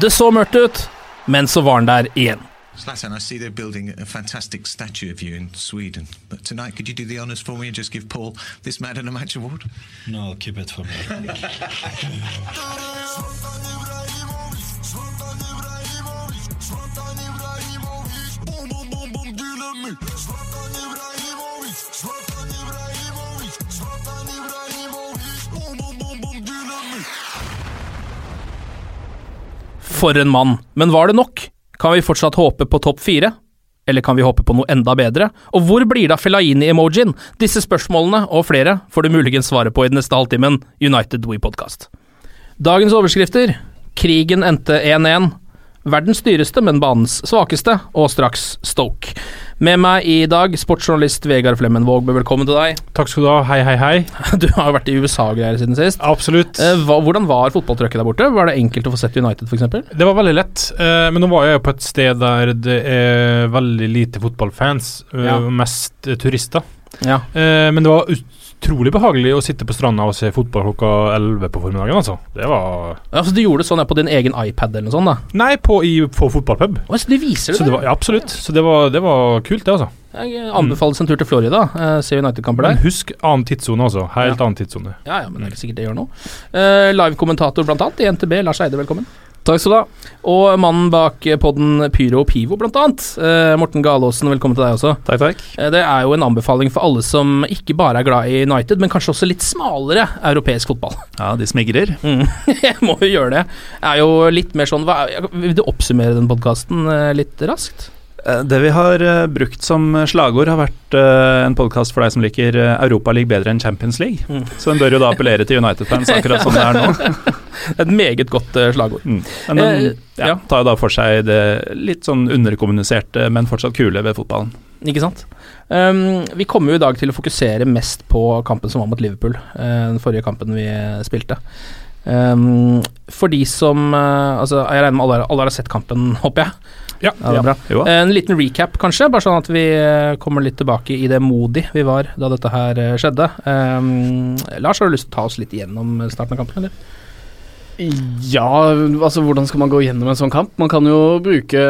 Det så mørkt ut, men så var han der igjen. Zlatan, I see they're building a fantastic statue of you in Sweden. But tonight, could you do the honours for me and just give Paul this Man of the Match award? No, I'll keep it for me. For en mann. Men var det nok? Kan vi fortsatt håpe på topp fire? Eller kan vi håpe på noe enda bedre? Og hvor blir det av Fellaini-emojien? Disse spørsmålene, og flere, får du muligens svaret på i den neste halvtimen United We Podcast. Dagens overskrifter. Krigen endte 1-1. Verdens dyreste, men banens svakeste, og straks Stoke. Med meg i dag, sportsjournalist Vegard Flemmen Vågbe, velkommen til deg. Takk skal du ha. Hei, hei, hei. Du har jo vært i USA-greier siden sist. Absolutt. Eh, hva, hvordan var fotballtrykket der borte? Var det enkelt å få sett United, f.eks.? Det var veldig lett, eh, men nå var jeg på et sted der det er veldig lite fotballfans, eh, Ja. mest turister. Ja. Eh, men det var utrolig behagelig å sitte på stranda og se fotball klokka 11 på formiddagen, altså. Det var Altså, du gjorde det sånn ja, på din egen iPad eller noe sånt, da? Nei, på, i, på fotballpub. Å, så de viser det? Så det var, ja, absolutt. Så det var, det var kult, det, altså. Jeg anbefales en tur til Florida. Uh, se United-kamper Men husk annen tidssone, altså. Helt Ja. annen tidssone. Ja, ja, men det er ikke sikkert det gjør noe. Uh, Live-kommentator blant annet i NTB, Lars Eide, velkommen. Takk skal du ha. Og mannen bak podden Pyro og Pivo, blant annet. Eh, Morten Galaasen, velkommen til deg også. Takk, takk. Eh, det er jo en anbefaling for alle som ikke bare er glad i United, men kanskje også litt smalere europeisk fotball. Ja, de smigrer. Mm. Jeg må jo gjøre det. Det er jo litt mer sånn hva, Vil du oppsummere den podkasten litt raskt? Eh, Det vi har eh, brukt som slagord, har vært eh, en podkast for deg som liker eh, Europa League bedre enn Champions League. Mm. Så den bør jo da appellere til United-fans, akkurat som det er nå. Et meget godt slagord. Mm. Men den Eh, ja, ja. tar jo da for seg det litt sånn underkommuniserte, men fortsatt kule ved fotballen. Ikke sant? Um, vi kommer jo i dag til å fokusere mest på kampen som var mot Liverpool. eh, den forrige kampen vi spilte. Um, for de som uh, Altså, jeg regner med alle, alle har sett kampen, håper jeg. Ja. Ja, det er bra. Jo. En liten recap, kanskje, bare sånn at vi eh, kommer litt tilbake i det modig vi var da dette her eh, skjedde. Um, Lars, har du lyst til å ta oss litt gjennom starten av kampen, eller? Ja, altså hvordan skal man gå gjennom en sånn kamp? Man kan jo bruke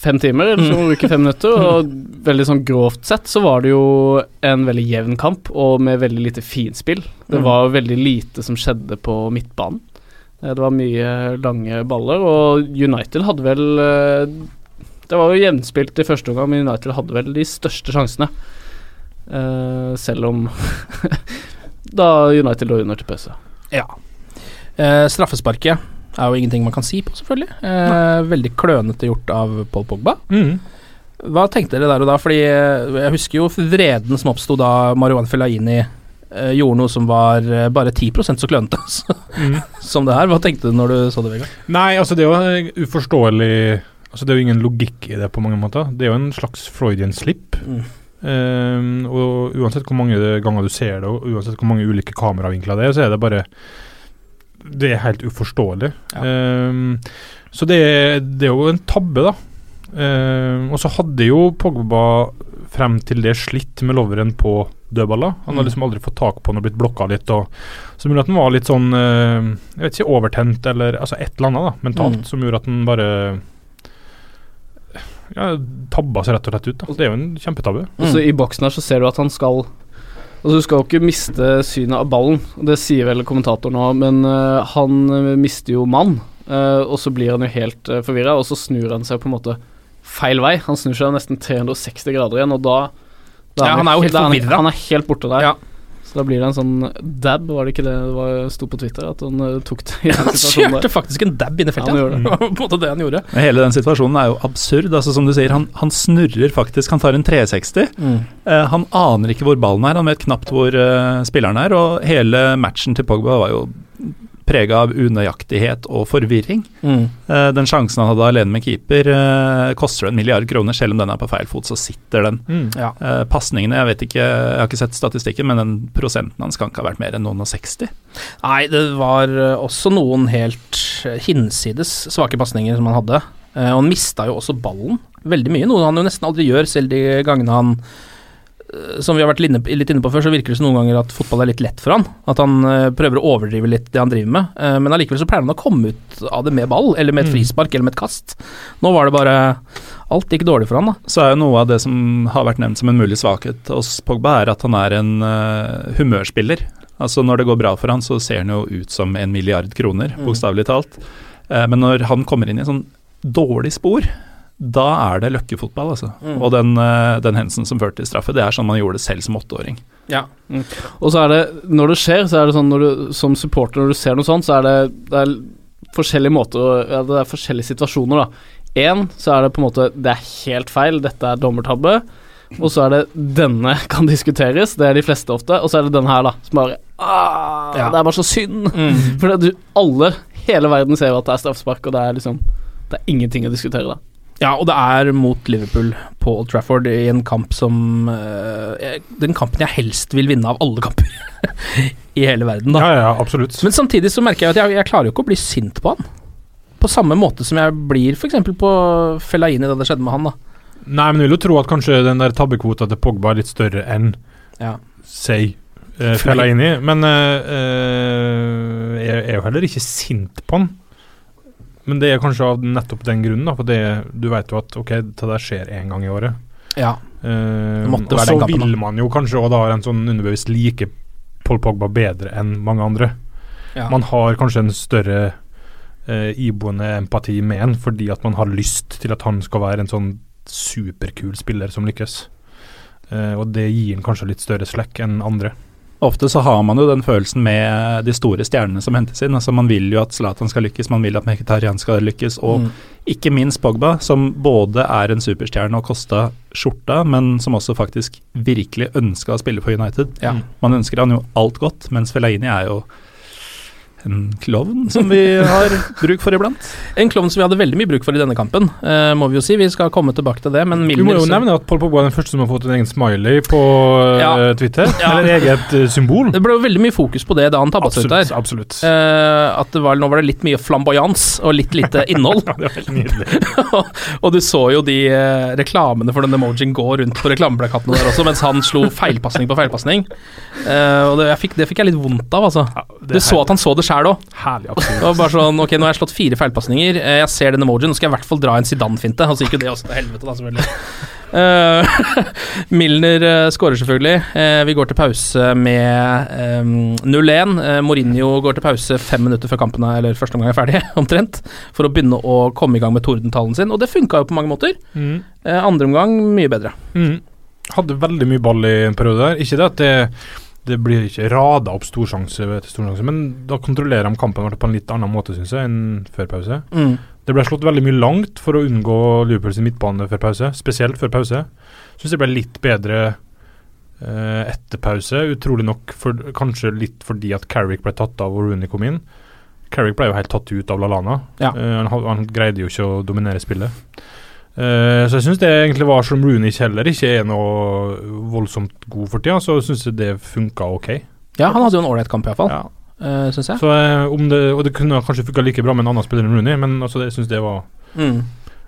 fem timer, eller så må man bruke fem minutter. Og veldig sånn grovt sett så var det jo en veldig jevn kamp, og med veldig lite finspill. Det Mm. var veldig lite som skjedde på midtbanen. Eh, Det var mye lange baller, og United hadde vel eh, Det var jo jevnspilt i første omgang, men United hadde vel de største sjansene. Eh, selv om Da United lå under til pause. Ja. Eh, straffesparket er jo ingenting man kan si på, selvfølgelig. Eh, veldig klønete gjort av Paul Pogba. Mm. Hva tenkte dere der og da? Fordi eh, jeg husker jo vreden som oppsto da Marwan Fellaini eh, gjorde noe som var eh, bare 10 så klønete så- Mhm. som det her. Hva tenkte du når du så det, Vegard? Nei, altså det er jo uforståelig Altså Det er jo ingen logikk i det på mange måter. Det er jo en slags Freudian slip. Mm. Ehm, og uansett hvor mange ganger du ser det, og uansett hvor mange ulike kameravinkler det er, så er det bare det er helt uforståelig. Ehm, så det, er- det er jo en tabbe, da. Um, og så hadde jo Pogba frem til det slitt med loveren på dødballer. Han har Mm. liksom aldri fått tak på den og blitt blokka litt. Og, så mulig at han var litt sånn eh, Jeg vet ikke, overtent eller altså et eller annet da, mentalt Mm. som gjorde at han bare ja, tabba seg rett og slett ut. da Det er jo en kjempetabbe. Og så I boksen her så ser du at han skal Altså Du skal jo ikke miste synet av ballen, det sier vel kommentatoren nå, men uh, han øh, mister jo mann, uh, og så blir han jo helt uh, forvirra, og så snur han seg på en måte feil vei. Han snur seg nesten 360 grader igjen, og da, da Ja, han er jo helt da forvirra. Han er helt borte der. Ja. Så da blir det en sånn dab, var det ikke det det sto på Twitter? At han øh, tok det i den Han kjørte der. faktisk en dab inn i feltet. Ja, det. Var på en måte det han gjorde. Men hele den situasjonen er jo absurd. altså Som du sier, han, han snurrer faktisk. Han tar en 360. Mm. Eh, han aner ikke hvor ballen er, han vet knapt hvor uh, spilleren er. Og hele matchen til Pogba var jo prega av unøyaktighet og forvirring. Mm. Eh, den sjansen han hadde alene med keeper, eh, koster en milliard kroner. Selv om den er på feil fot, så sitter den. Mm. Ja. Eh, Pasningene, jeg vet ikke, jeg har ikke sett statistikken, men den prosenten hans kan ikke ha vært mer enn noen og 60. Nei, det var også noen helt hinsides svake pasninger som han hadde. Eh, og han mista jo også ballen veldig mye, noe han jo nesten aldri gjør, selv de gangene han som vi har vært litt inne på før, så virker det som noen ganger at fotball er litt lett for han. At han eh, prøver å overdrive litt det han driver med. Eh, men allikevel så pleier han å komme ut av det med ball, eller med et Mm. frispark, eller med et kast. Nå var det bare Alt gikk dårlig for han, da. Så er jo noe av det som har vært nevnt som en mulig svakhet hos Pogba, er at han er en uh, humørspiller. Altså Når det går bra for han, så ser han jo ut som en milliard kroner, Mm. bokstavelig talt. Uh, men når han kommer inn i en sånn dårlig spor, da er det løkkefotball, altså. Mm. Og den, eh, den hendelsen som førte til straffe, det er sånn man gjorde det selv som åtteåring. Ja. Og så er det, når det skjer, så er det sånn når du som supporter, når du ser noe sånt, så er det, det er forskjellige måter ja, Det er forskjellige situasjoner, da. Én, så er det på en måte Det er helt feil, dette er dommertabbe. Og så er det denne kan diskuteres, det er de fleste ofte. Og så er det den her, da, som bare ah, Ja. Det er bare så synd. Mm. For du, alle, hele verden ser jo at det er straffespark, og det er liksom Det er ingenting å diskutere, da. Ja, og det er mot Liverpool på Old Trafford i en kamp som uh, Den kampen jeg helst vil vinne av alle kamper i hele verden, da. Ja, ja, absolutt. Men samtidig så merker jeg at jeg, jeg klarer jo ikke å bli sint på han. På samme måte som jeg blir f.eks. på Fellaini da det skjedde med han, da. Nei, men jeg vil jo tro at kanskje den der tabbekvota til Pogba er litt større enn Ja. Say uh, Fellaini. Men uh, jeg er jo heller ikke sint på han. Men det er kanskje av nettopp den grunnen, da. For det, du vet jo at ok, det der skjer én gang i året. Ja. Eh, og så vil da. man jo kanskje og da en sånn underbevisst like Paul Pogba bedre enn mange andre. Ja. Man har kanskje en større eh, iboende empati med en fordi at man har lyst til at han skal være en sånn superkul spiller som lykkes. Eh, og det gir han kanskje litt større slekk enn andre. Ofte så har man jo den følelsen med de store stjernene som hentes inn. Altså Man vil jo at Zlatan skal lykkes, man vil at Mkhitaryan skal lykkes, og Mm. ikke minst Pogba, som både er en superstjerne og kosta skjorta, men som også faktisk virkelig ønska å spille for United. Ja. Man ønsker han jo alt godt, mens Fellaini er jo en klovn som vi har bruk for iblant. En klovn som vi hadde veldig mye bruk for i denne kampen, uh, må vi jo si. Vi skal komme tilbake til det, men Vi må jo nevne at Paul Pogba er den første som har fått en egen smiley på eh, Ja. Twitter. Ja. Eller eget eh, symbol. Det ble jo veldig mye fokus på det da han tabba seg ut Absolutt. der. absolutt. Uh, at det var, nå var det litt mye flamboyans og litt lite innhold. det var helt nydelig. og du så jo de reklamene for den emojien gå rundt på reklameplakatene der også, mens han slo feilpasning på feilpasning. Uh, og det, jeg fikk, det fikk jeg litt vondt av, altså. Ja, du så at han så det sjæl òg. Bare sånn Ok, nå har jeg slått fire feilpasninger. Eh, jeg ser den emojien, nå skal jeg i hvert fall dra en Zidane-finte. Og så gikk jo det også til helvete, da, selvfølgelig. Uh, Milner uh, skårer selvfølgelig. Uh, vi går til pause med um, 0-1. Eh, Mourinho går til pause fem minutter før kampen er, eller første omgang er ferdig, omtrent. For å begynne å komme i gang med tordentalen sin, og det funka jo på mange måter. Mm. Eh, andre omgang mye bedre. Mm. Hadde veldig mye ball i en periode der. Ikke det at det, det blir ikke rada opp storsjanse etter storsjanse, men da kontrollerer de kampen på en litt annen måte, syns jeg, enn før pause. Mm. Det ble slått veldig mye langt for å unngå Liverpools midtbane før pause, spesielt før pause. Syns det ble litt bedre eh, etter pause, utrolig nok for, kanskje litt fordi at Carrick ble tatt av og Rooney kom inn. Carrick ble jo helt tatt ut av Lalana. Ja. Eh, han, han greide jo ikke å dominere spillet. Eh, så jeg syns det egentlig var som Rooney heller ikke er noe voldsomt god for tida, så syns jeg det funka ok. Ja, han hadde jo en ålreit kamp, iallfall. Ja. uh, syns jeg. Så, eh, om det, og det kunne kanskje funka like bra med en annen spiller enn Rooney, men altså, jeg syns det var Mm.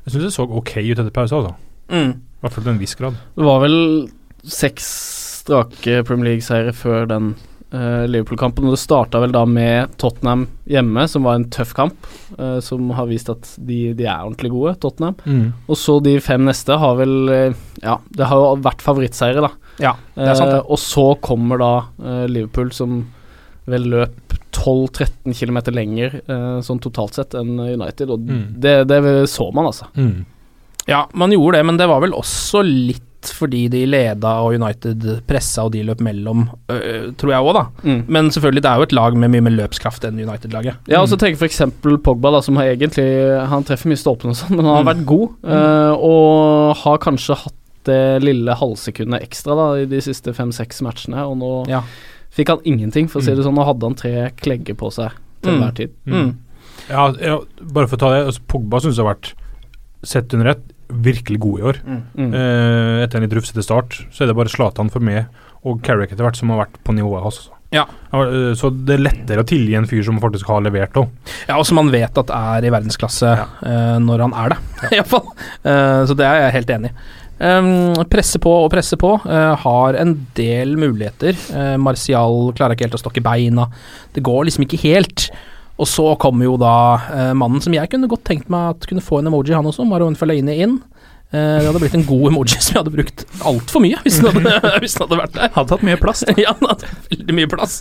Jeg syns det så ok ut etter pause, altså. Mm. I hvert fall til en viss grad. Det var vel seks strake Premier League-seire før den eh, Liverpool-kampen. Og det starta vel da med Tottenham hjemme, som var en tøff kamp. Uh, som har vist at de, de er ordentlig gode, Tottenham. Mm. Og så de fem neste har vel eh, Ja, det har jo vært favorittseiere, da. Ja, det er sant, det. Og så kommer da Liverpool, som vel løp 12-13 km lenger sånn totalt sett enn United, og Mm. det, det så man, altså. Mm. Ja, man gjorde det, men det var vel også litt fordi de leda og United pressa og de løp mellom, øh, tror jeg òg, da. Mm. Men selvfølgelig, det er jo et lag med mye mer løpskraft enn United-laget. Ja, og så tenker jeg f.eks. Pogba, da, som har egentlig Han treffer mye stolpen og sånn, men han har Mm. vært god, øh, og har kanskje hatt det lille halvsekundet ekstra da i de siste fem-seks matchene, og nå Ja. fikk han ingenting, for å si Mm. det sånn. Nå hadde han tre klegger på seg til Mm. enhver tid. Mm. Ja, ja, bare for å ta det. Altså, Pogba syns jeg har vært, sett under ett, virkelig god i år. Mm. Eh, etter en litt rufsete start, så er det bare Zlatan for meg og Carrick etter hvert som har vært på nivået hans. altså. Ja. eh, Så det er lettere å tilgi en fyr som faktisk har levert òg. Ja, og som man vet at er i verdensklasse Ja. uh, når han er det, ja. iallfall. fall. Eh, så det er jeg helt enig i. Um, presse på og presse på. Uh, har en del muligheter. Uh, Martial klarer ikke helt å stokke beina. Det går liksom ikke helt. Og så kommer jo da eh, mannen som jeg kunne godt tenkt meg at kunne få en emoji, han også, Marouane Fellaini inn. Eh, det hadde blitt en god emoji som jeg hadde brukt altfor mye, hvis den hadde, hvis den hadde vært der. Hadde tatt mye plass. ja, han hadde veldig mye plass.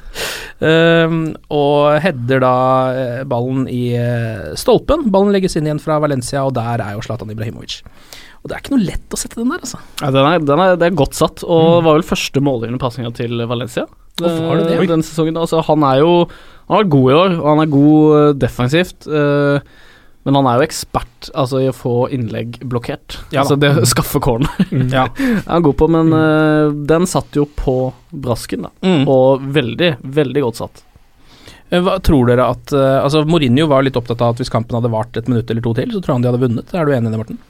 Ehm, og header da eh, ballen i eh, stolpen. Ballen legges inn igjen fra Valencia, og der er jo Zlatan Ibrahimovic. Og det er ikke noe lett å sette den der, altså. Ja, den er, den er, det er godt satt, og mm. var vel første målgivende pasninga til Valencia Hvorfor har det det? eh, den sesongen. Altså, han er jo Han har vært god i år, og han er god eh, defensivt. eh, men han er jo ekspert altså, i å få innlegg blokkert. Ja altså det å skaffe corner Ja. er han god på, men eh, den satt jo på brasken, da. Mm. Og veldig, veldig godt satt. Eh, Hva tror dere at Altså, Mourinho var litt opptatt av at hvis kampen hadde vart et minutt eller to til, så tror han de hadde vunnet. Er du enig i det, Morten?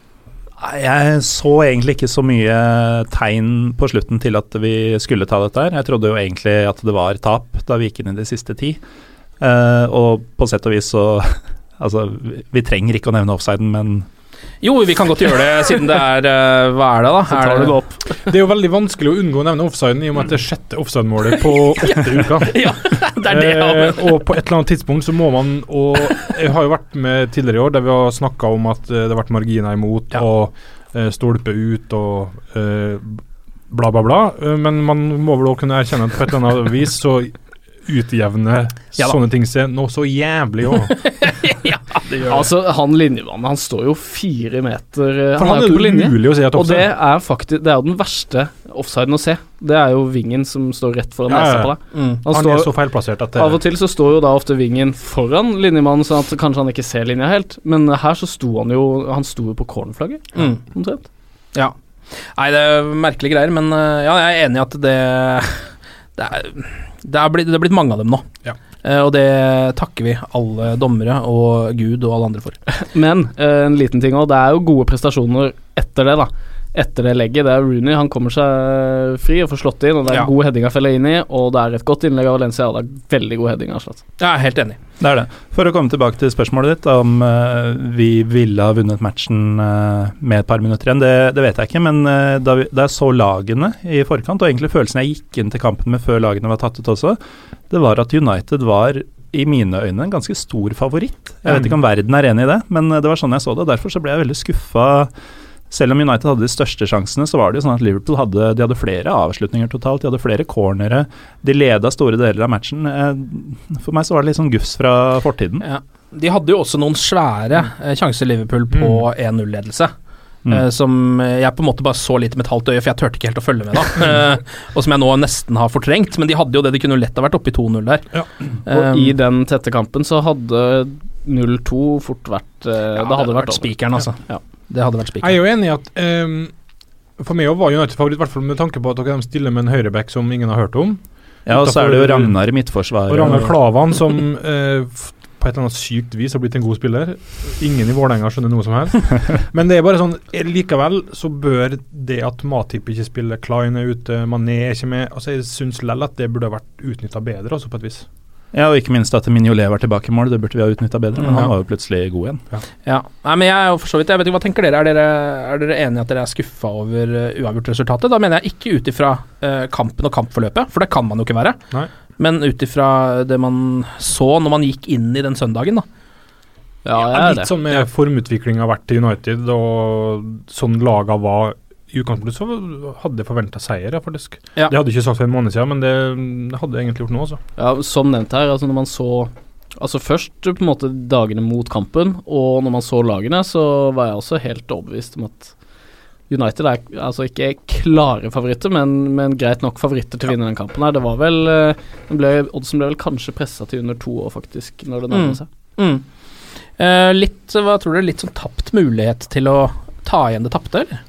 Jeg så egentlig ikke så mye tegn på slutten til at vi skulle ta dette her. Jeg trodde jo egentlig at det var tap da vi gikk inn i de siste ti. Eh, og på sett og vis så Altså, vi- trenger ikke å nevne offsiden, men Jo, vi kan godt gjøre det, siden det er uh, Hva er det, da? Så Er tar du det opp. Det er jo veldig vanskelig å unngå å nevne offsiden, i og med at det er sjette offside-målet på åtte uker. Ja, det er det ja. Eh, og på et eller annet tidspunkt så må man Og jeg har jo vært med tidligere i år der vi har snakka om at eh, det har vært marginer imot Ja. og eh, stolpe ut og eh, bla, bla, bla. Men man må vel også kunne erkjenne at på et eller annet vis så utjevner Ja sånne ting seg noe så jævlig òg. ja. Altså, han linjemannen, han står jo fire meter eh, For han han er linje. umulig å si at Og det er faktisk Det er jo den verste offsiden å se. Det er jo vingen som står rett foran Ja, ja. nesa på deg. Mm. Han Han står, er så feilplassert at det, av og til så står jo da ofte vingen foran linjemannen, sånn at kanskje han ikke ser linja helt. Men her så sto han jo Han sto jo på cornerflagget, Mm. omtrent. Ja. Nei, det er merkelige greier, men eh, ja, jeg er enig i at det Det er, det er, blitt, det er blitt mange av dem nå. Ja. Eh, og det takker vi alle dommere og Gud og alle andre for. Men eh, en liten ting òg, det er jo gode prestasjoner etter det, da. Etter det legget. Det er Rooney, han kommer seg fri og får slått inn, og det er Ja. god heading av Fellaini, og det er et godt innlegg av Valencia, og det er veldig god heading av Zlatan. Jeg er helt enig. det er det. For å komme tilbake til spørsmålet ditt om uh, vi ville ha vunnet matchen uh, med et par minutter igjen, det, det vet jeg ikke. Men uh, da, vi, da jeg så lagene i forkant, og egentlig følelsen jeg gikk inn til kampen med før lagene var tatt ut også, det var at United var i mine øyne en ganske stor favoritt. Jeg vet ikke om verden er enig i det, men det var sånn jeg så det. og Derfor så ble jeg veldig skuffa. Selv om United hadde de største sjansene, så var det jo sånn at Liverpool hadde, de hadde flere avslutninger totalt. De hadde flere cornere. De leda store deler av matchen. Eh, For meg så var det litt sånn gufs fra fortiden. Ja. De hadde jo også noen svære eh, sjanser, Liverpool, på 1-0-ledelse. Mm. eh, som jeg på en måte bare så litt med et halvt øye, for jeg turte ikke helt å følge med da. Og som jeg nå nesten har fortrengt. Men de hadde jo det, de kunne lett ha vært oppe i 2-0 der. Ja. Og Um, i den tette kampen så hadde 0-2 fort vært ja, Det hadde vært vært spikeren, altså. Ja. Det hadde vært Jeg er jo enig i at um, For meg var United favoritt, i hvert fall med tanke på at dere stiller med en høyreback som ingen har hørt om. Ja, og så er det jo Ragnar i midtforsvaret. Og Ragnar Klavan, som uh, på et eller annet sykt vis har blitt en god spiller. Ingen i Vålerenga skjønner noe som helst. Men det er bare sånn eh, likevel så bør det at Matip ikke spiller, Klein er ute, Mané er ikke med altså Jeg syns likevel at det burde ha vært utnytta bedre, altså på et vis. Ja, og ikke minst at Mignolet var tilbake i mål, det burde vi ha utnytta bedre, men Ja. han var jo plutselig god igjen. Ja. Nei, men jeg er jo for så vidt Jeg vet ikke, Hva tenker dere? Er dere, er dere enige i at dere er skuffa over uh, uavgjort-resultatet? Da mener jeg ikke ut ifra uh, kampen og kampforløpet, for det kan man jo ikke være. Nei. Men ut ifra det man så når man gikk inn i den søndagen, da. Ja, det er litt det. sånn med formutviklinga vært til United, og sånn laga var i utgangspunktet, så hadde jeg forventa seier, ja, faktisk. Ja. Det hadde jeg ikke sagt for en måned siden, men det, det hadde jeg egentlig gjort nå, altså. Ja, som nevnt her, altså når man så Altså først på en måte dagene mot kampen, og når man så lagene, så var jeg også helt overbevist om at United er altså ikke klare favoritter, men, men greit nok favoritter til å vinne den kampen her. Det var vel eh, den ble, Oddsen ble vel kanskje pressa til under to år, faktisk, når det Mm. nærmer seg. Mm. Eh, litt, hva tror du, litt sånn tapt mulighet til å ta igjen det tapte, eller?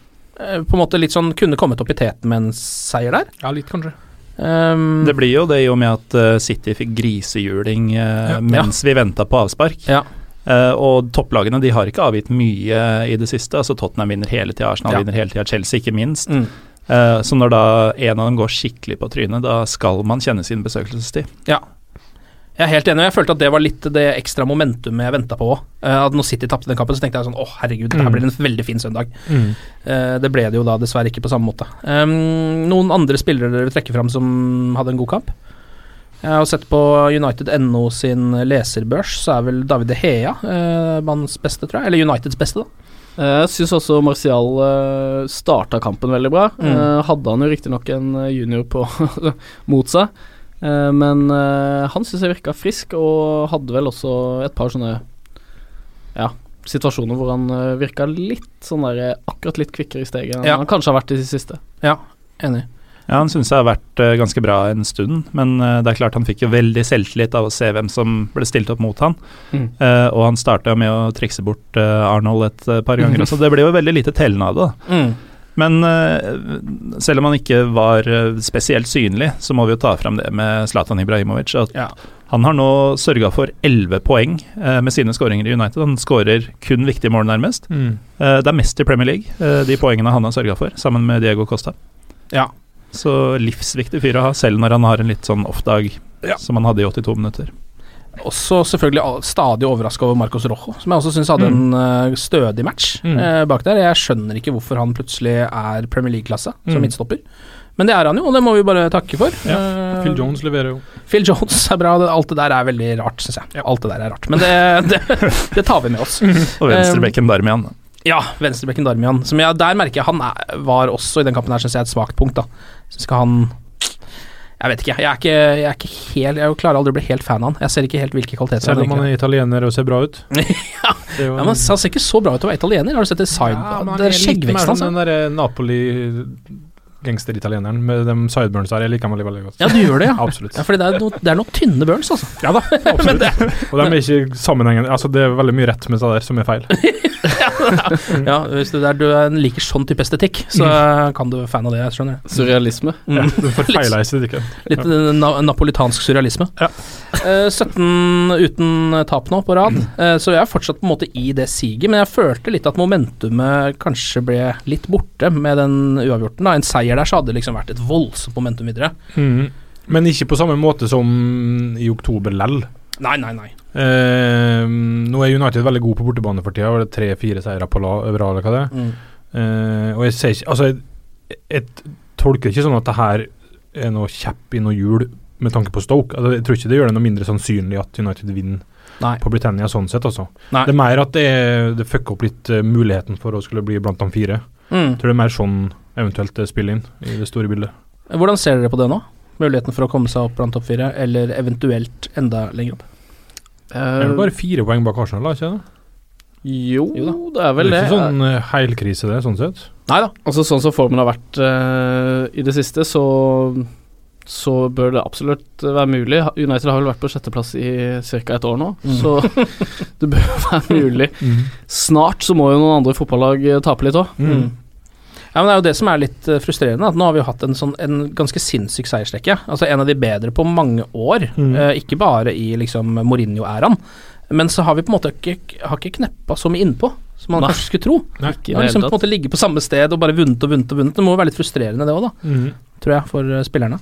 Eh, på en måte litt sånn kunne kommet opp i teten med en seier der. Ja, litt, kanskje. Um, Det blir jo det i og med at uh, City fikk grisehjuling uh, Ja. mens vi venta på avspark. Ja. Uh, og topplagene de har ikke avgitt mye i det siste. altså Tottenham vinner hele tida, Arsenal Ja. vinner hele tida, Chelsea ikke minst. Mm. Eh, så når da en av dem går skikkelig på trynet, da skal man kjenne sin besøkelsestid. Jeg er helt enig, og jeg følte at det var litt det ekstra momentumet jeg venta på òg. at når City tapte den kampen, så tenkte jeg sånn å herregud, dette her Mm. blir en veldig fin søndag. Mm. Eh, det ble det jo da dessverre ikke på samme måte. Noen andre spillere dere vil trekke fram som hadde en god kamp? Jeg har sett på United NO sin leserbørs, så er vel David De Hea uh, mannens beste, tror jeg. Eller Uniteds beste, da. Eh, Jeg syns også Martial starta kampen veldig bra. Mm. Eh, hadde han jo riktignok en eh, junior på mot seg, Eh, men eh, han syns jeg virka frisk, og hadde vel også et par sånne ja, situasjoner hvor han uh, virka litt sånn der eh, akkurat litt kvikkere i steget enn Ja. han kanskje har vært i det siste. Enig. Ja, Han syns jeg har vært eh, ganske bra en stund, men eh, det er klart han fikk jo veldig selvtillit av å se hvem som ble stilt opp mot han. Mm. Uh, og han starta med å trikse bort eh, Arnold et eh, par ganger også. Det ble jo veldig lite tellende av det. Mm. Men eh, selv om han ikke var eh, spesielt synlig, så må vi jo ta fram det med Zlatan Ibrahimovic. At Ja. han har nå sørga for elleve poeng eh, med sine skåringer i United. Han skårer kun viktige mål, nærmest. Mm. Eh, det er mest i Premier League, eh, de poengene han har sørga for, sammen med Diego Costa. Ja. Så livsviktig fyr å ha, selv når han har en litt sånn off-dag Ja. som han hadde i 82 minutter. Også selvfølgelig stadig overraska over Marcos Rojo, som jeg også syns hadde en eh, stødig match Mm. eh, bak der. Jeg skjønner ikke hvorfor han plutselig er Premier League-klasse som Mm. midtstopper. Men det er han jo, og det må vi bare takke for. Ja, Eh, Phil Jones leverer jo. Phil Jones er bra. Alt det der er veldig rart, syns jeg. Alt det der er rart. Men det, det, det tar vi med oss. Og venstrebekken Darmian. Ja, venstrebekken Darmian. Som jeg, der merker jeg han er, var også i den kampen her, syns jeg, et svakt punkt. da Så skal han Jeg vet ikke. Jeg er ikke, jeg er ikke helt Jeg klarer aldri å bli helt fan av han. Jeg ser ikke helt hvilke kvaliteter Selv om han er italiener og ser bra ut. ja. Det ja, men Han ser ikke så bra ut til å være italiener. Har du sett det side... Ja, det skjeggveksten hans. Den der Napoli gangsteritalieneren med de sideburns der. Jeg liker meg veldig, godt. Ja, du gjør det, ja. Absolutt. Ja, fordi det er, no, det er noen tynne burns, altså. Ja da, absolutt. og de er ikke sammenhengende. Altså, det er veldig mye rett med det der som er feil. Ja, hvis du, der, du er- liker sånn type estetikk, så kan du være fan av det, jeg skjønner jeg. Surrealisme. Ja, du får forfeiler estetikk. Litt eh, na napolitansk surrealisme. Ja. Uh, 17 uten tap nå på rad, uh, så jeg er fortsatt på en måte i det siget, men jeg følte litt at momentumet kanskje ble litt borte med den uavgjorten. Da. En seier der så hadde det liksom vært et voldsomt momentum videre. Mm. Men ikke på samme måte som i oktober lell. Nei, nei, nei. Eh, nå er United veldig god på bortebane for tida. Var det tre-fire seire på rad, eller hva det er? Mm. Eh, og jeg ser ikke Altså, jeg, jeg tolker det ikke sånn at det her er noe kjepp i noe hjul med tanke på Stoke. Altså, jeg tror ikke det gjør det noe mindre sannsynlig at United vinner Nei. på Britannia sånn sett, altså. Nei. Det er mer at det, det fucker opp litt uh, muligheten for å skulle bli blant de fire. Mm. Jeg tror det er mer sånn eventuelt spille inn i det store bildet. Hvordan ser dere på det nå? Muligheten for å komme seg opp blant topp fire, eller eventuelt enda lenger opp? Det er bare fire poeng bak Arsenal, ikke det? Jo, Jo da. det er vel det det. er ikke sånn uh, heilkrise, det, sånn sett. Nei da. Altså Sånn som formen har vært uh, i det siste, så så bør det absolutt være mulig. United har vel vært på sjetteplass i ca. et år nå, Mm. så det bør være mulig. Snart så må jo noen andre fotballag eh, tape litt òg. Mm. Ja, men Det er jo det som er litt eh, frustrerende. At Nå har vi jo hatt en, sånn, en ganske sinnssyk seiersrekke. Altså En av de bedre på mange år. Mm. Eh, ikke bare i liksom Mourinho-æraen. Men så har vi på en måte ikke, har ikke kneppa så mye innpå som man Nei. kanskje skulle tro. Nei, Ikke har liksom på en måte ligget på samme sted og bare vunnet og vunnet og vunnet. Det må jo være litt frustrerende det òg, da. Mm. Tror jeg, for eh, spillerne.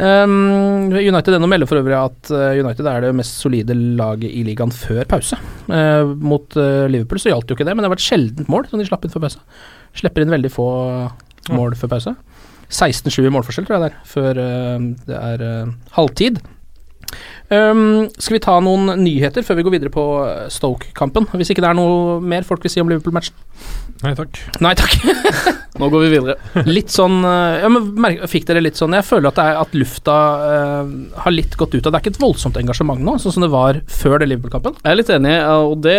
Um, United ennå melder for øvrig at uh, United er det mest solide laget i ligaen før pause. Uh, mot uh, Liverpool så gjaldt jo ikke det, men det har vært sjeldent mål som de slapp inn før pause. Slipper inn veldig få mål før pause. 16-7 i målforskjell, tror jeg det er, før det er halvtid. Um, skal vi ta noen nyheter før vi går videre på Stoke-kampen? Hvis ikke det er noe mer folk vil si om Liverpool-matchen? Nei takk. Nei takk. Nå går vi videre. litt sånn ja, men Fikk dere litt sånn Jeg føler at, det er, at lufta uh, har litt gått ut av Det er ikke et voldsomt engasjement nå, sånn som det var før det Liverpool-kampen? Jeg er litt enig, og det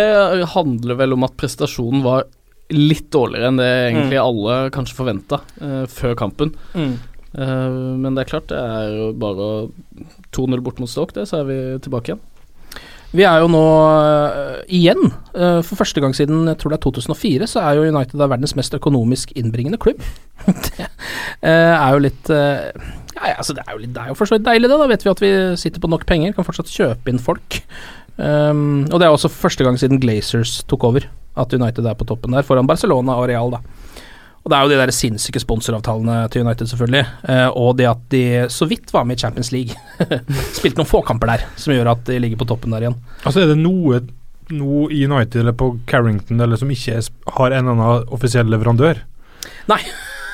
handler vel om at prestasjonen var litt dårligere enn det egentlig mm. alle kanskje forventa uh, før kampen. Mm. Uh, men det er klart, det er jo bare 2-0 bort mot Stoke, det, så er vi tilbake igjen. Vi er jo nå uh, igjen, uh, for første gang siden jeg tror det er 2004, så er jo United verdens mest økonomisk innbringende klubb. det er jo litt ja, altså det er jo, litt, det er jo for så vidt deilig, det. Da vet vi at vi sitter på nok penger, kan fortsatt kjøpe inn folk. Um, og det er også første gang siden Glazers tok over at United er på toppen der, foran Barcelona og Real, da. Og det er jo de der sinnssyke sponsoravtalene til United, selvfølgelig. Eh, og det at de så vidt var med i Champions League. Spilte noen få kamper der, som gjør at de ligger på toppen der igjen. Altså Er det noe, noe i United eller på Carrington eller som ikke har en eller annen offisiell leverandør? Nei.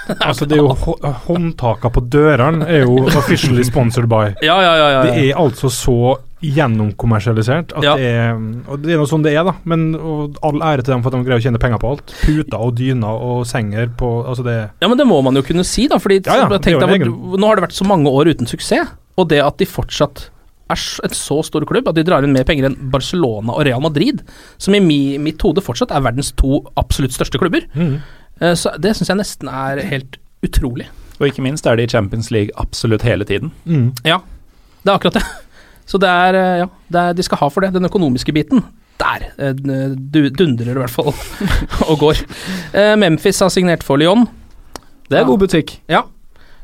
altså Det er jo håndtaka på dørene er jo officially sponsored by. Ja, ja, ja, ja, Det er altså så gjennomkommersialisert. At ja. det er, og det er noe sånn det er, da. Men all ære til dem for at de greier å tjene penger på alt. Puter og dyner og senger på altså det Ja, men det må man jo kunne si, da. Fordi ja, ja, tenk deg, nå har det vært så mange år uten suksess, og det at de fortsatt er en så stor klubb at de drar inn mer penger enn Barcelona og Real Madrid, som i mi, mitt hode fortsatt er verdens to absolutt største klubber. Mm. Uh, så det syns jeg nesten er helt utrolig. Og ikke minst er de i Champions League absolutt hele tiden. Mm. Ja, det er akkurat det. Så det er, eh, ja, det er, de skal ha for det. Den økonomiske biten, der eh, dundrer det i hvert fall og går. Eh, Memphis har signert for Lyon. Det er ja. god butikk. Ja.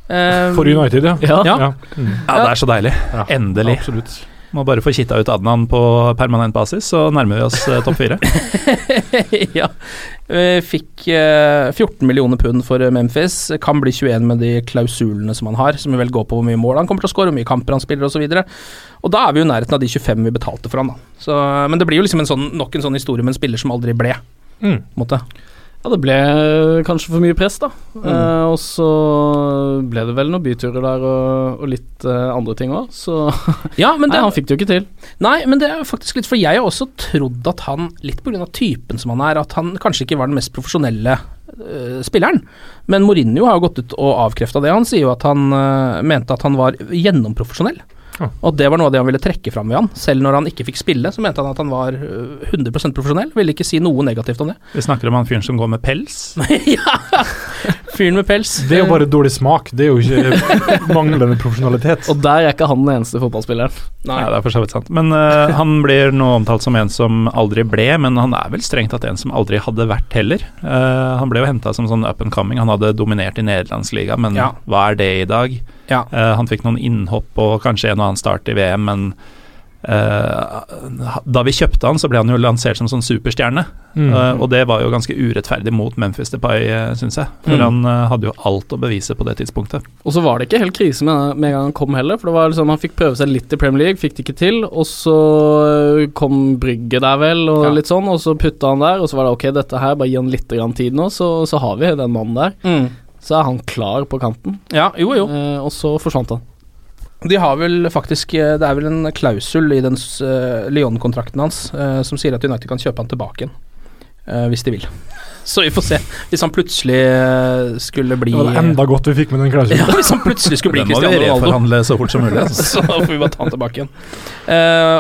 For United, ja. Ja, ja. Mm. ja det er så deilig. Endelig. Absolutt. Må bare få kitta ut Adnan på permanent basis, så nærmer vi oss topp fire. ja. Fikk 14 millioner pund for Memphis. Kan bli 21 med de klausulene som han har, som vel går på hvor mye mål han kommer til å skåre, hvor mye kamper han spiller osv. Og da er vi jo i nærheten av de 25 vi betalte for han, da. Så, men det blir jo liksom en sånn, nok en sånn historie med en spiller som aldri ble. Mm. Måte. Ja, det ble kanskje for mye press, da. Mm. Eh, og så ble det vel noen byturer der og, og litt eh, andre ting òg, så ja, men det, Nei, han fikk det jo ikke til. Nei, men det er faktisk litt For jeg har også trodd at han, litt pga. typen som han er, at han kanskje ikke var den mest profesjonelle uh, spilleren. Men Mourinho har jo gått ut og avkrefta det. Han sier jo at han uh, mente at han var gjennomprofesjonell. Og det var noe av det han ville trekke fram ved han. Selv når han ikke fikk spille, så mente han at han var 100% øh, profesjonell. Ville ikke si noe negativt om det. Vi snakker om han fyren som går med pels? ja! Fyren med pels. Det er jo bare dårlig smak, det er jo ikke manglende profesjonalitet. Og der er ikke han den eneste fotballspilleren. Nei, Nei det er for så vidt sant. Men uh, han blir nå omtalt som en som aldri ble, men han er vel strengt tatt en som aldri hadde vært heller. Uh, han ble jo henta som sånn up and coming, han hadde dominert i nederlandsliga, men ja. hva er det i dag? Ja. Uh, han fikk noen innhopp og kanskje en og annen start i VM, men uh, da vi kjøpte han, så ble han jo lansert som sånn superstjerne. Mm. Uh, og det var jo ganske urettferdig mot Memphis Depay, uh, syns jeg. For mm. han hadde jo alt å bevise på det tidspunktet. Og så var det ikke helt krise med, med en gang han kom heller, for det var liksom han fikk prøve seg litt i Premier League, fikk det ikke til. Og så kom Brygge der vel, og ja. litt sånn, og så putta han der, og så var det ok, dette her, bare gi han litt tid nå, så, så har vi den mannen der. Mm så er han klar på kanten. Ja, jo, jo. Eh, og så forsvant han. De har vel faktisk eh, Det er vel en klausul i den uh, Lyon-kontrakten hans uh, som sier at United kan kjøpe han tilbake igjen. Uh, hvis de vil. Så vi får se. Hvis han plutselig skulle bli Det var enda godt vi fikk med den klausulen. Ja, hvis han plutselig skulle bli Cristiano Ronaldo. Den må vi reforhandle så fort som mulig. Altså. så får vi bare ta han tilbake igjen.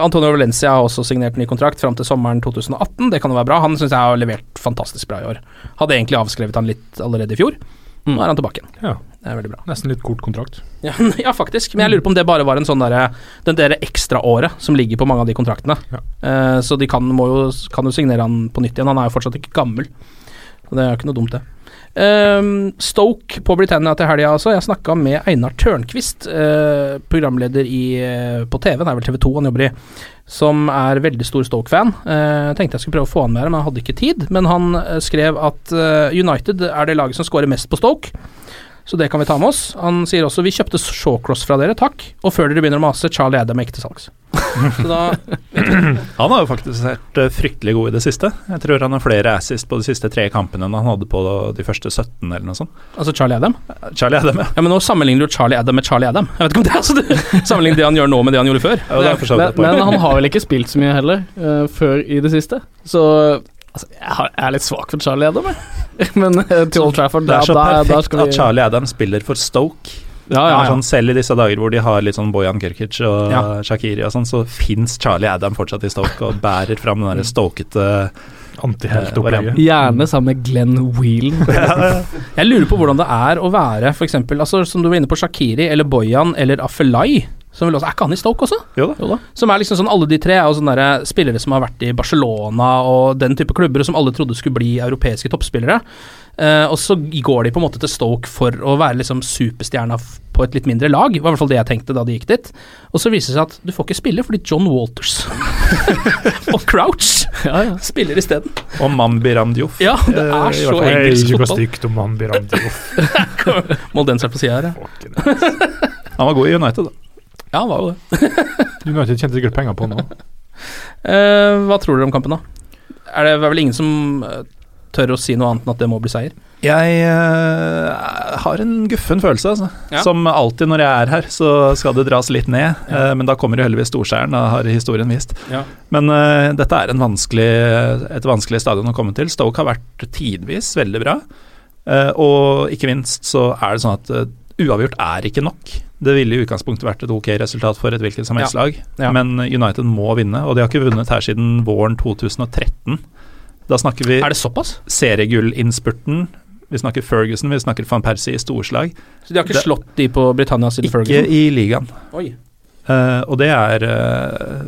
Antonio Valencia har også signert ny kontrakt fram til sommeren 2018. Det kan jo være bra. Han syns jeg har levert fantastisk bra i år. Hadde egentlig avskrevet han litt allerede i fjor. Nå er han tilbake igjen. Ja. Det er veldig bra. Nesten litt kort kontrakt. Ja, ja, faktisk. Men jeg lurer på om det bare var en sånn derre Den der ekstraåret som ligger på mange av de kontraktene. Ja. Eh, så de kan, jo, kan, jo, signere han på nytt igjen. Han er jo fortsatt ikke gammel. Så det er jo ikke noe dumt, det. Uh, Stoke på Britannia til helga, altså. Jeg snakka med Einar Tørnquist, uh, programleder i, uh, på TV, det er vel TV 2 han jobber i, som er veldig stor Stoke-fan. Jeg tenkte jeg skulle prøve å få han med her, men han hadde ikke tid. Men han skrev at United er det laget som scorer mest på Stoke. Så det kan vi ta med oss. Han sier også vi kjøpte Shawcross fra dere, takk. Og før dere begynner å mase, Charlie Adam er ikke til salgs. Så da Han har jo faktisk vært eh, fryktelig god i det siste. Jeg tror han har flere assist på de siste tre kampene enn han hadde på de første 17, eller noe sånt. Altså Charlie Adam? Charlie Adam, ja. Ja, Men nå sammenligner du Charlie Adam med Charlie Adam. Jeg vet ikke om det er altså, du sammenligner det han gjør nå med det han gjorde før. Ja, er Men, men han har vel ikke spilt så mye heller, uh, før i det siste. Så altså, jeg, er litt svak for Charlie Adam, jeg. Men eh, til Old Trafford, Det er så da, da perfekt skal vi at Charlie Adam spiller for Stoke. Ja, ja, ja. Sånn, selv i disse dager hvor de har litt sånn Bojan Kirkic og Ja. Shakiri og sånn, så fins Charlie Adam fortsatt i Stoke og bærer fram den der stokete Antiheltopplegget. Gjerne sammen med Glenn Whelan. Jeg lurer på hvordan det er å være for eksempel, altså, som du var inne på, Shakiri eller Bojan eller Afelai. Som vel også, er ikke han i Stoke også? Jo da. Som er liksom sånn, Alle de tre er jo sånne der spillere som har vært i Barcelona og den type klubber, og som alle trodde skulle bli europeiske toppspillere. Eh, og så går de på en måte til Stoke for å være liksom superstjerna på et litt mindre lag. Det var i hvert fall det jeg tenkte da de gikk dit. Og så viser det seg at du får ikke spille fordi John Walters og Crouch spiller isteden. Og Mambi Ramdiouf. Ja, det Eh, er i så engelsk fotball. stygt om han blir Ramdiouf. Moldenser på sida her, ja. Han var god i United, da. Ja, han var jo det. United tjente sikkert penger på nå. Uh, hva tror dere om kampen, da? Er det, det er vel ingen som eh, tør å si noe annet enn at det må bli seier? Jeg uh, har en guffen følelse, altså. Ja. Som alltid når jeg er her, så skal det dras litt ned. eh, men da kommer jo heldigvis storseieren, da har historien vist. Ja. Men uh, dette er en vanskelig, et vanskelig stadion å komme til. Stoke har vært tidvis veldig bra. eh, og ikke minst så er det sånn at eh, uavgjort er ikke nok. Det ville i utgangspunktet vært et ok resultat for et hvilket som helst lag, Ja. men United må vinne, og de har ikke vunnet her siden våren 2013. Da snakker vi Er det såpass? seriegullinnspurten. Vi snakker Ferguson, vi snakker van Persie i storslag. Så de har ikke Det- slått de på Britannia siden Ikke Ferguson? i ligaen. Eh, og det er uh,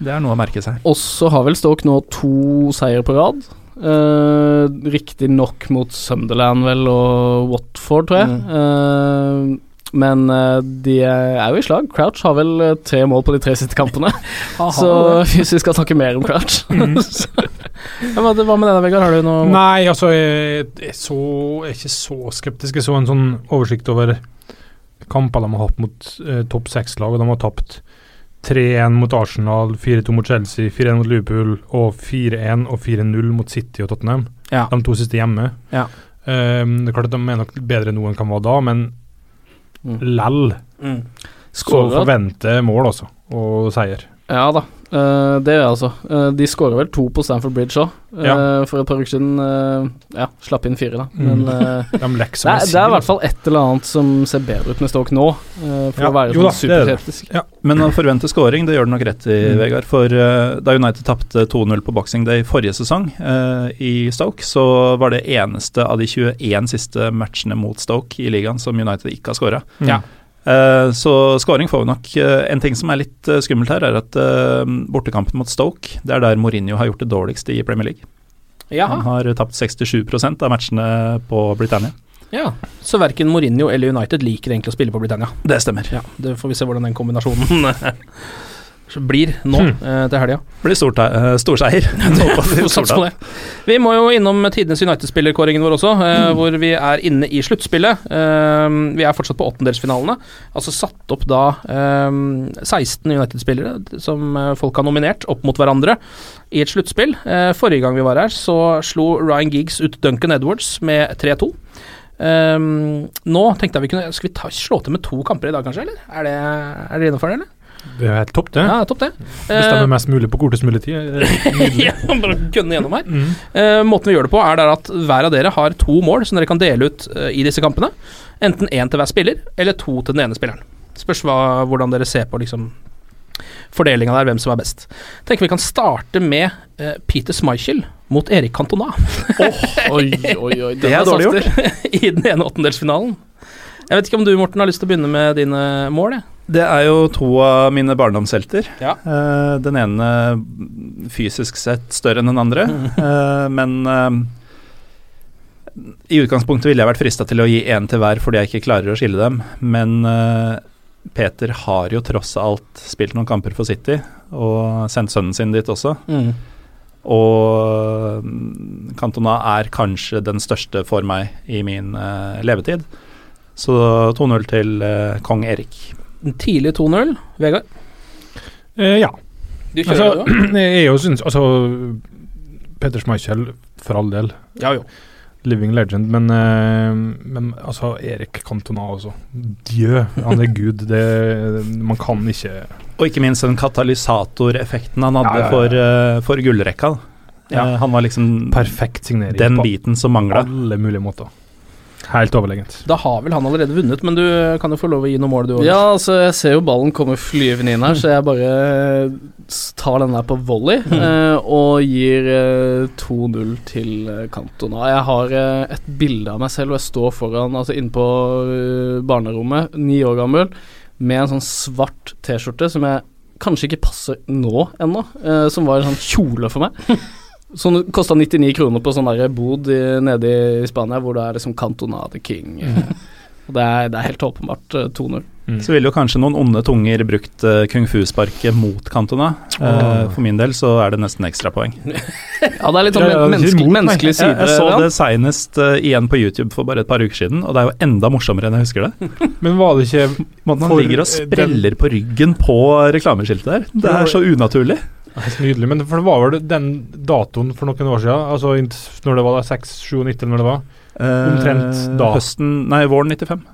Det er noe å merke seg. Og så har vel Stoke nå to seier på rad. Uh, Riktignok mot Sunderland vel og Watford, tror jeg. Eh, men eh, de er jo i slag. Crouch har vel eh, tre mål på de tre siste kampene. så hvis vi skal snakke mer om Crouch mm. Hva med denne, Vegard? Har du noe Nei, altså, jeg, jeg, så, jeg er ikke så skeptisk. Jeg så en sånn oversikt over kamper de har hatt mot eh, topp seks-lag, og de har tapt 3-1 mot Arsenal, 4-2 mot Chelsea, 4-1 mot Liverpool og 4-1 og 4-0 mot City og Tottenham. Ja. De to siste hjemme. Ja. Um, det er klart at De er nok bedre nå enn de var da, men Lell Mm. så forventer mål, også, og seier. Ja da, eh, det gjør jeg altså. Uh, de skåra vel to på Stamford Bridge òg, Ja. for et par uker siden. eh, ja, slapp inn fire, da. Mm. Men eh, De det, er, det er i hvert fall et eller annet som ser bedre ut med Stoke nå, eh, for Ja, å være jo sånn det Ja. Men å forvente scoring, det gjør det nok rett i, Mm. Vegard. For eh, da United tapte 2-0 på Boxing Day forrige sesong eh, i Stoke, så var det eneste av de 21 siste matchene mot Stoke i ligaen som United ikke har skåra. Mm. Ja. Eh, så scoring får vi nok. Eh, en ting som er litt eh, skummelt her, er at bortekampen mot Stoke, det er der Mourinho har gjort det dårligst i Premier League. Han har tapt 67% av matchene på Britannia. Ja. Så verken Mourinho eller United liker egentlig å spille på Britannia. Det stemmer. Ja, Det får vi se hvordan den kombinasjonen blir nå Hmm. eh, til helga. Blir eh, storseier. Det. Vi må jo innom tidenes United-spillerkåringen vår også, eh, hvor vi er inne i sluttspillet. Eh, vi er fortsatt på åttendelsfinalene. Altså satt opp da eh, 16 United-spillere som eh, folk har nominert opp mot hverandre i et sluttspill. Eh, forrige gang vi var her, så slo Ryan Giggs ut Duncan Edwards med 3-2. Eh, nå tenkte jeg vi kunne Skal vi ta, slå til med to kamper i dag, kanskje? eller? Er det, er det innenfor det, eller? Det er helt topp, det. Ja, topp det. Bestemmer Eh, mest mulig på kortest mulig tid. Eh, ja, bare gønne gjennom her. Mm. Uh, måten vi gjør det på, er der at hver av dere har to mål som dere kan dele ut uh, i disse kampene. Enten én til hver spiller, eller to til den ene spilleren. Spørs hva, hvordan dere ser på liksom fordelinga der, hvem som er best. Tenker vi kan starte med uh, Peter Schmeichel mot Erik Cantona Oi, oi, oi. Det er dårlig gjort. i den ene åttendelsfinalen. Jeg vet ikke om du, Morten, har lyst til å begynne med dine mål? jeg? Det er jo to av mine barndomshelter. Ja. Uh, den ene fysisk sett større enn den andre, uh, men uh, i utgangspunktet ville jeg vært frista til å gi én til hver fordi jeg ikke klarer å skille dem, men Peter har jo tross alt spilt noen kamper for City, og sendt sønnen sin dit også. Mm. Og Cantona er kanskje den største for meg i min levetid. Så 2-0 til kong Erik. En Tidlig 2-0. Vegard? Eh, ja. Du kjører altså, jeg er jo syns Altså, Petter Schmeichel, for all del. Ja, jo. Living legend, men, eh, men altså Erik Cantona også. Djø, han er gud. Det, man kan ikke Og ikke minst den katalysatoreffekten han hadde Ja, ja, ja. for, uh, for gullrekka. Ja. Eh, han var liksom Perfekt signering. den biten som mangla. alle mulige måter. Helt overlegent. Da har vel han allerede vunnet, men du kan jo få lov å gi noe mål, du òg. Ja, altså, jeg ser jo ballen komme flyvende inn her, så jeg bare tar den der på volley eh, og gir eh, 2-0 til eh, Cantona. Jeg har eh, et bilde av meg selv, og jeg står foran, altså inne på eh, barnerommet, ni år gammel, med en sånn svart T-skjorte som jeg kanskje ikke passer nå ennå, eh, som var en sånn kjole for meg. Sånn kosta 99 kroner på sånn der bod i, nede i Spania, hvor det er liksom Cantona the King. eh. Og det er, det er helt åpenbart eh, 2-0. Så ville jo kanskje noen onde tunger brukt eh, kung fu-sparket mot Cantona. Eh, Åh. for min del så er det nesten ekstrapoeng. Ja, det er litt sånn er menneskelig, side. Jeg, jeg så det seinest uh, igjen på YouTube for bare et par uker siden, og det er jo enda morsommere enn jeg husker det. Men var det ikke Måten han ligger og spreller den- på ryggen på reklameskiltet der. Det er så unaturlig. Nydelig. Men for det var vel den datoen for noen år siden, altså når det var 6-97 eller når det var? Omtrent da. Eh, Høsten Nei, våren 95.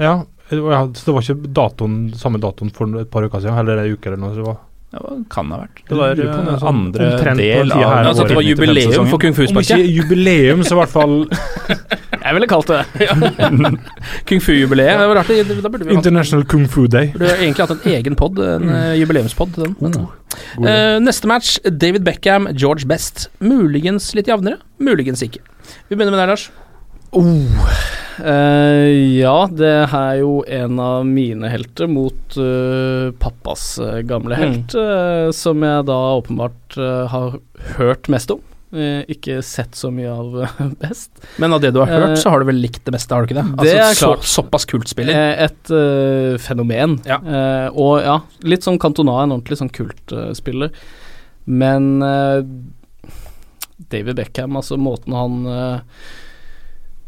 Ja, så det var ikke datoen, samme datoen for et par uker siden, eller en uke eller noe. Så det var. Ja, kan det ha vært. Det var er eh, sånn andre del av her. Altså det var jubileum for Kung Fu-sparket? Om ikke jubileum, så i hvert fall Jeg ville kalt det. Kung Fu-jubileet. Det var rart, da burde vi hatt International Kung Fu Day. burde egentlig hatt en egen pod, en uh, jubileumspod. Den. uh, Eh, neste match, David Beckham, George Best. Muligens litt jevnere, muligens ikke. Vi begynner med deg, Lars. Eh, ja, det er jo en av mine helter mot uh, pappas eh, gamle helt, eh, som jeg da åpenbart har hørt mest om. Ikke sett så mye av Best. Men av det du har hørt, så har du vel likt det meste, har du ikke det? det er Altså, klart. Så, såpass kultspiller. Et fenomen. Ja. Og ja, litt sånn Cantona, en ordentlig sånn kultspiller. Men David Beckham, altså måten han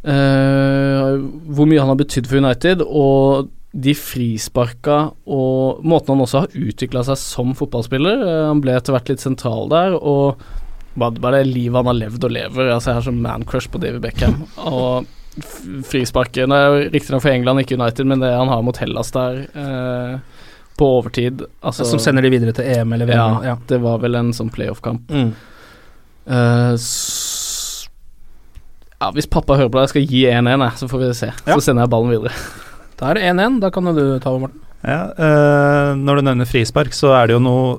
eh, Hvor mye han har betydd for United, og de frisparka og måten han også har utvikla seg som fotballspiller. Eh, han ble etter hvert litt sentral der, og bare, bare det livet han har levd og lever. Altså Jeg har sånn man-crush på David Beckham. og f- frisparket Det jo riktignok for England, ikke United, men det han har mot Hellas der eh, på overtid altså, som sender de videre til EM eller VM. ja, Ja. det var vel en sånn playoff-kamp. Mm. Eh, s- ja, hvis pappa hører på det, jeg skal gi 1-1, så får vi se. Ja. Så sender jeg ballen videre. Da er det 1-1. Da kan du ta over, Morten. Ja, øh, når du nevner frispark, så er det jo noe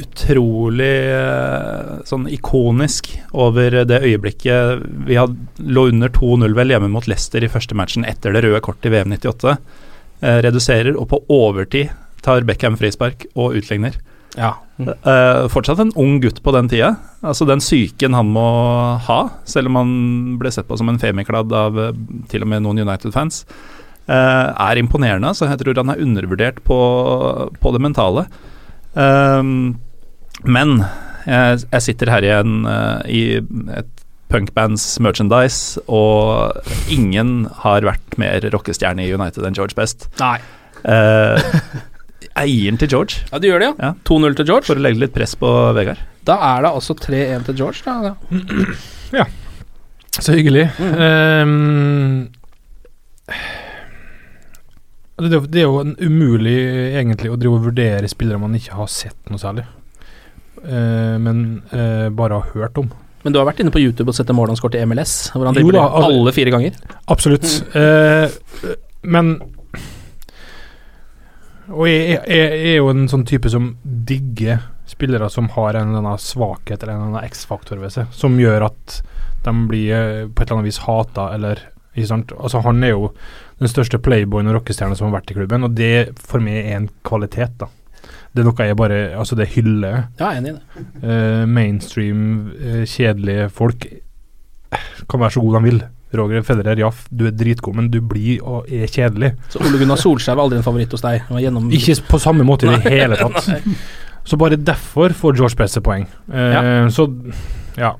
utrolig eh, sånn ikonisk over det øyeblikket vi had, lå under 2-0 vel hjemme mot Leicester i første matchen etter det røde kortet i VM 98. Eh, reduserer, og på overtid tar Beckham frispark og utligner. Ja. Uh, fortsatt en ung gutt på den tida. Altså Den psyken han må ha, selv om han ble sett på som en femikladd av eh, til og med noen United-fans, uh, er imponerende. Så jeg tror han er undervurdert på, på det mentale. Um, men jeg, jeg sitter her igjen i et punkbands merchandise, og ingen har vært mer rockestjerne i United enn George Best. Nei. Den til George. Ja, de gjør det, ja. Ja. 2-0 til George. For å legge litt press på Vegard. Da er det altså 3-1 til George, da. Ja. Så hyggelig. Ehm, det, er jo- det er jo en umulig egentlig å drive og vurdere spillere man ikke har sett noe særlig. uh, men uh, bare har hørt om. Men du har vært inne på YouTube og sett det målet han skåret i MLS, hvor han Jo dribler da, alle fire ganger. Absolutt. Eh, men Og jeg, jeg, jeg er jo en sånn type som digger spillere som har en eller annen svakhet eller en eller annen X-faktor ved seg, som gjør at de blir eh, på et eller annet vis hata, eller ikke sant? Altså, han er jo den største playboyen og rockestjerna som har vært i klubben, og det for meg er en kvalitet, da. Det er noe jeg bare Altså, det hyller. Ja, enig i det. Eh, mainstream, uh, kjedelige folk kan være så gode de vil. Roger Federer, ja, du er dritgod, men du blir og er kjedelig. Så Ole Gunnar Solskjær var aldri en favoritt hos deg? Gjennom Ikke på samme måte i det hele tatt. Så bare derfor får George Best poeng. Eh, Så ja.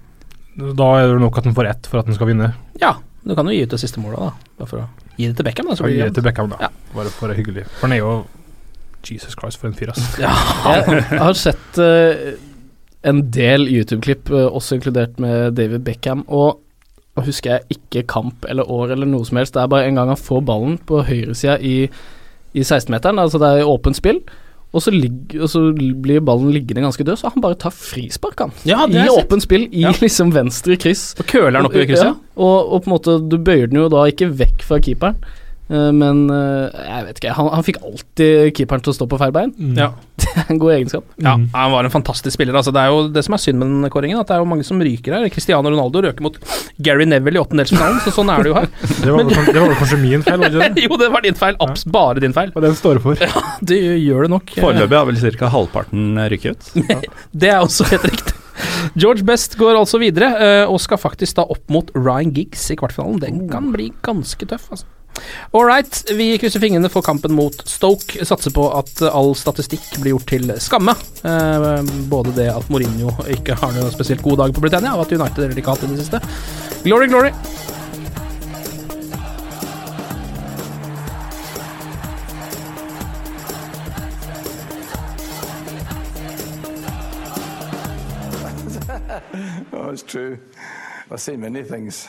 Da er det nok at han får ett for at han skal vinne. Ja, du kan jo gi ut det siste målet, da. Bare for å Gi det til Beckham, da. Så blir gi det det til Beckham, da. Ja. Bare for å være hyggelig. For han er jo Jesus Christ, for en fyr, ass. Ja. Jeg har sett uh, en del YouTube-klipp, eh, også inkludert med David Beckham, og husker jeg ikke kamp eller år eller noe som helst. Det er bare en gang han får ballen på høyresida i, i 16-meteren, altså det er åpent spill. Og så, ligger, og så blir ballen liggende ganske død, så han bare tar frispark, han. Ja, I åpent spill, i Ja. liksom venstre kryss. Og køler den opp i krysset. Ja, og, og på en måte, du bøyer den jo da ikke vekk fra keeperen, men eh, jeg vet ikke, han, han fikk alltid keeperen til å stå på feil bein. Ja. Det er en god egenskap. Ja, han var en fantastisk spiller. Altså, det er jo det som er synd med den kåringen, at det er jo mange som ryker her. Cristiano Ronaldo røker mot Gary Neville i åttendelsfinalen, så sånn er det jo her. Det var, vel kanskje, det var kanskje min feil, var det det? jo, det var din feil. Abs bare din feil. Og den står for. Ja, Det gjør det nok. Foreløpig har vel ca. halvparten rykket ut. Det er også helt riktig. George Best går altså videre, eh, og skal faktisk da opp mot Ryan Giggs i kvartfinalen. Den kan bli ganske tøff, altså. All right, vi krysser fingrene for kampen mot Stoke. Satser på at all statistikk blir gjort til skamme. Eh, både det at Mourinho ikke har noen spesielt god dag på Britannia, og at United er har i det siste. Glory, glory. oh, it's true. I've seen many things.